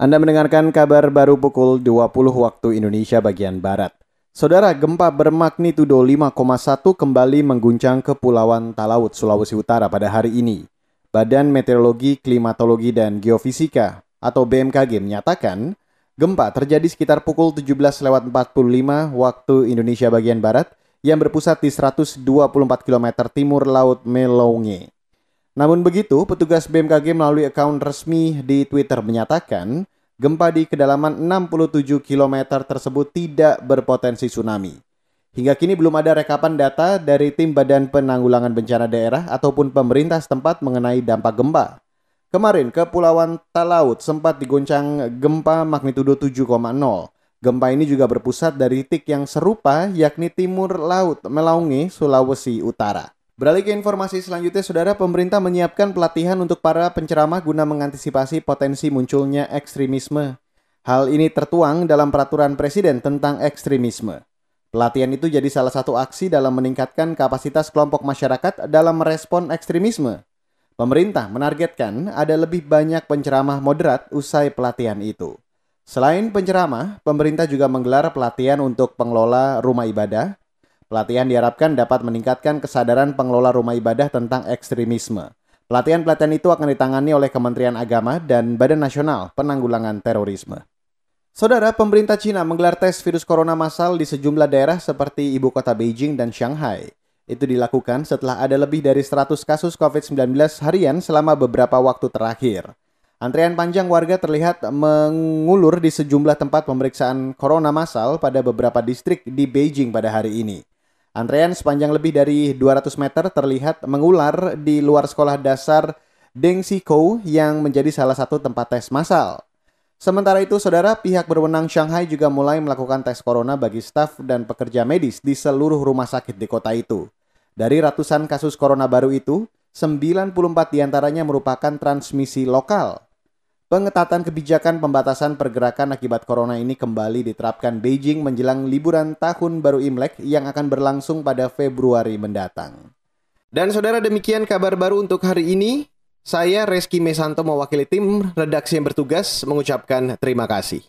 Anda mendengarkan kabar baru pukul 20 waktu Indonesia bagian Barat. Saudara, gempa bermagnitudo 5,1 kembali mengguncang Kepulauan Talaut, Sulawesi Utara pada hari ini. Badan Meteorologi, Klimatologi, dan Geofisika atau BMKG menyatakan gempa terjadi sekitar pukul 17 lewat 45 waktu Indonesia bagian Barat yang berpusat di 124 km timur Laut Melonge. Namun begitu, petugas BMKG melalui akun resmi di Twitter menyatakan gempa di kedalaman 67 km tersebut tidak berpotensi tsunami. Hingga kini belum ada rekapan data dari tim Badan Penanggulangan Bencana Daerah ataupun pemerintah setempat mengenai dampak gempa. Kemarin, Kepulauan Talaut sempat diguncang gempa magnitudo 7,0. Gempa ini juga berpusat dari titik yang serupa yakni timur laut Melaunge, Sulawesi Utara. Beralih ke informasi selanjutnya, saudara pemerintah menyiapkan pelatihan untuk para penceramah guna mengantisipasi potensi munculnya ekstremisme. Hal ini tertuang dalam peraturan presiden tentang ekstremisme. Pelatihan itu jadi salah satu aksi dalam meningkatkan kapasitas kelompok masyarakat dalam merespon ekstremisme. Pemerintah menargetkan ada lebih banyak penceramah moderat usai pelatihan itu. Selain penceramah, pemerintah juga menggelar pelatihan untuk pengelola rumah ibadah, Pelatihan diharapkan dapat meningkatkan kesadaran pengelola rumah ibadah tentang ekstremisme. Pelatihan-pelatihan itu akan ditangani oleh Kementerian Agama dan Badan Nasional Penanggulangan Terorisme. Saudara, pemerintah Cina menggelar tes virus corona massal di sejumlah daerah seperti ibu kota Beijing dan Shanghai. Itu dilakukan setelah ada lebih dari 100 kasus COVID-19 harian selama beberapa waktu terakhir. Antrean panjang warga terlihat mengulur di sejumlah tempat pemeriksaan corona massal pada beberapa distrik di Beijing pada hari ini. Antrean sepanjang lebih dari 200 meter terlihat mengular di luar sekolah dasar Deng Sikou yang menjadi salah satu tempat tes massal. Sementara itu, saudara pihak berwenang Shanghai juga mulai melakukan tes corona bagi staf dan pekerja medis di seluruh rumah sakit di kota itu. Dari ratusan kasus corona baru itu, 94 di antaranya merupakan transmisi lokal. Pengetatan kebijakan pembatasan pergerakan akibat corona ini kembali diterapkan Beijing menjelang liburan tahun baru Imlek yang akan berlangsung pada Februari mendatang. Dan saudara demikian kabar baru untuk hari ini. Saya Reski Mesanto mewakili tim redaksi yang bertugas mengucapkan terima kasih.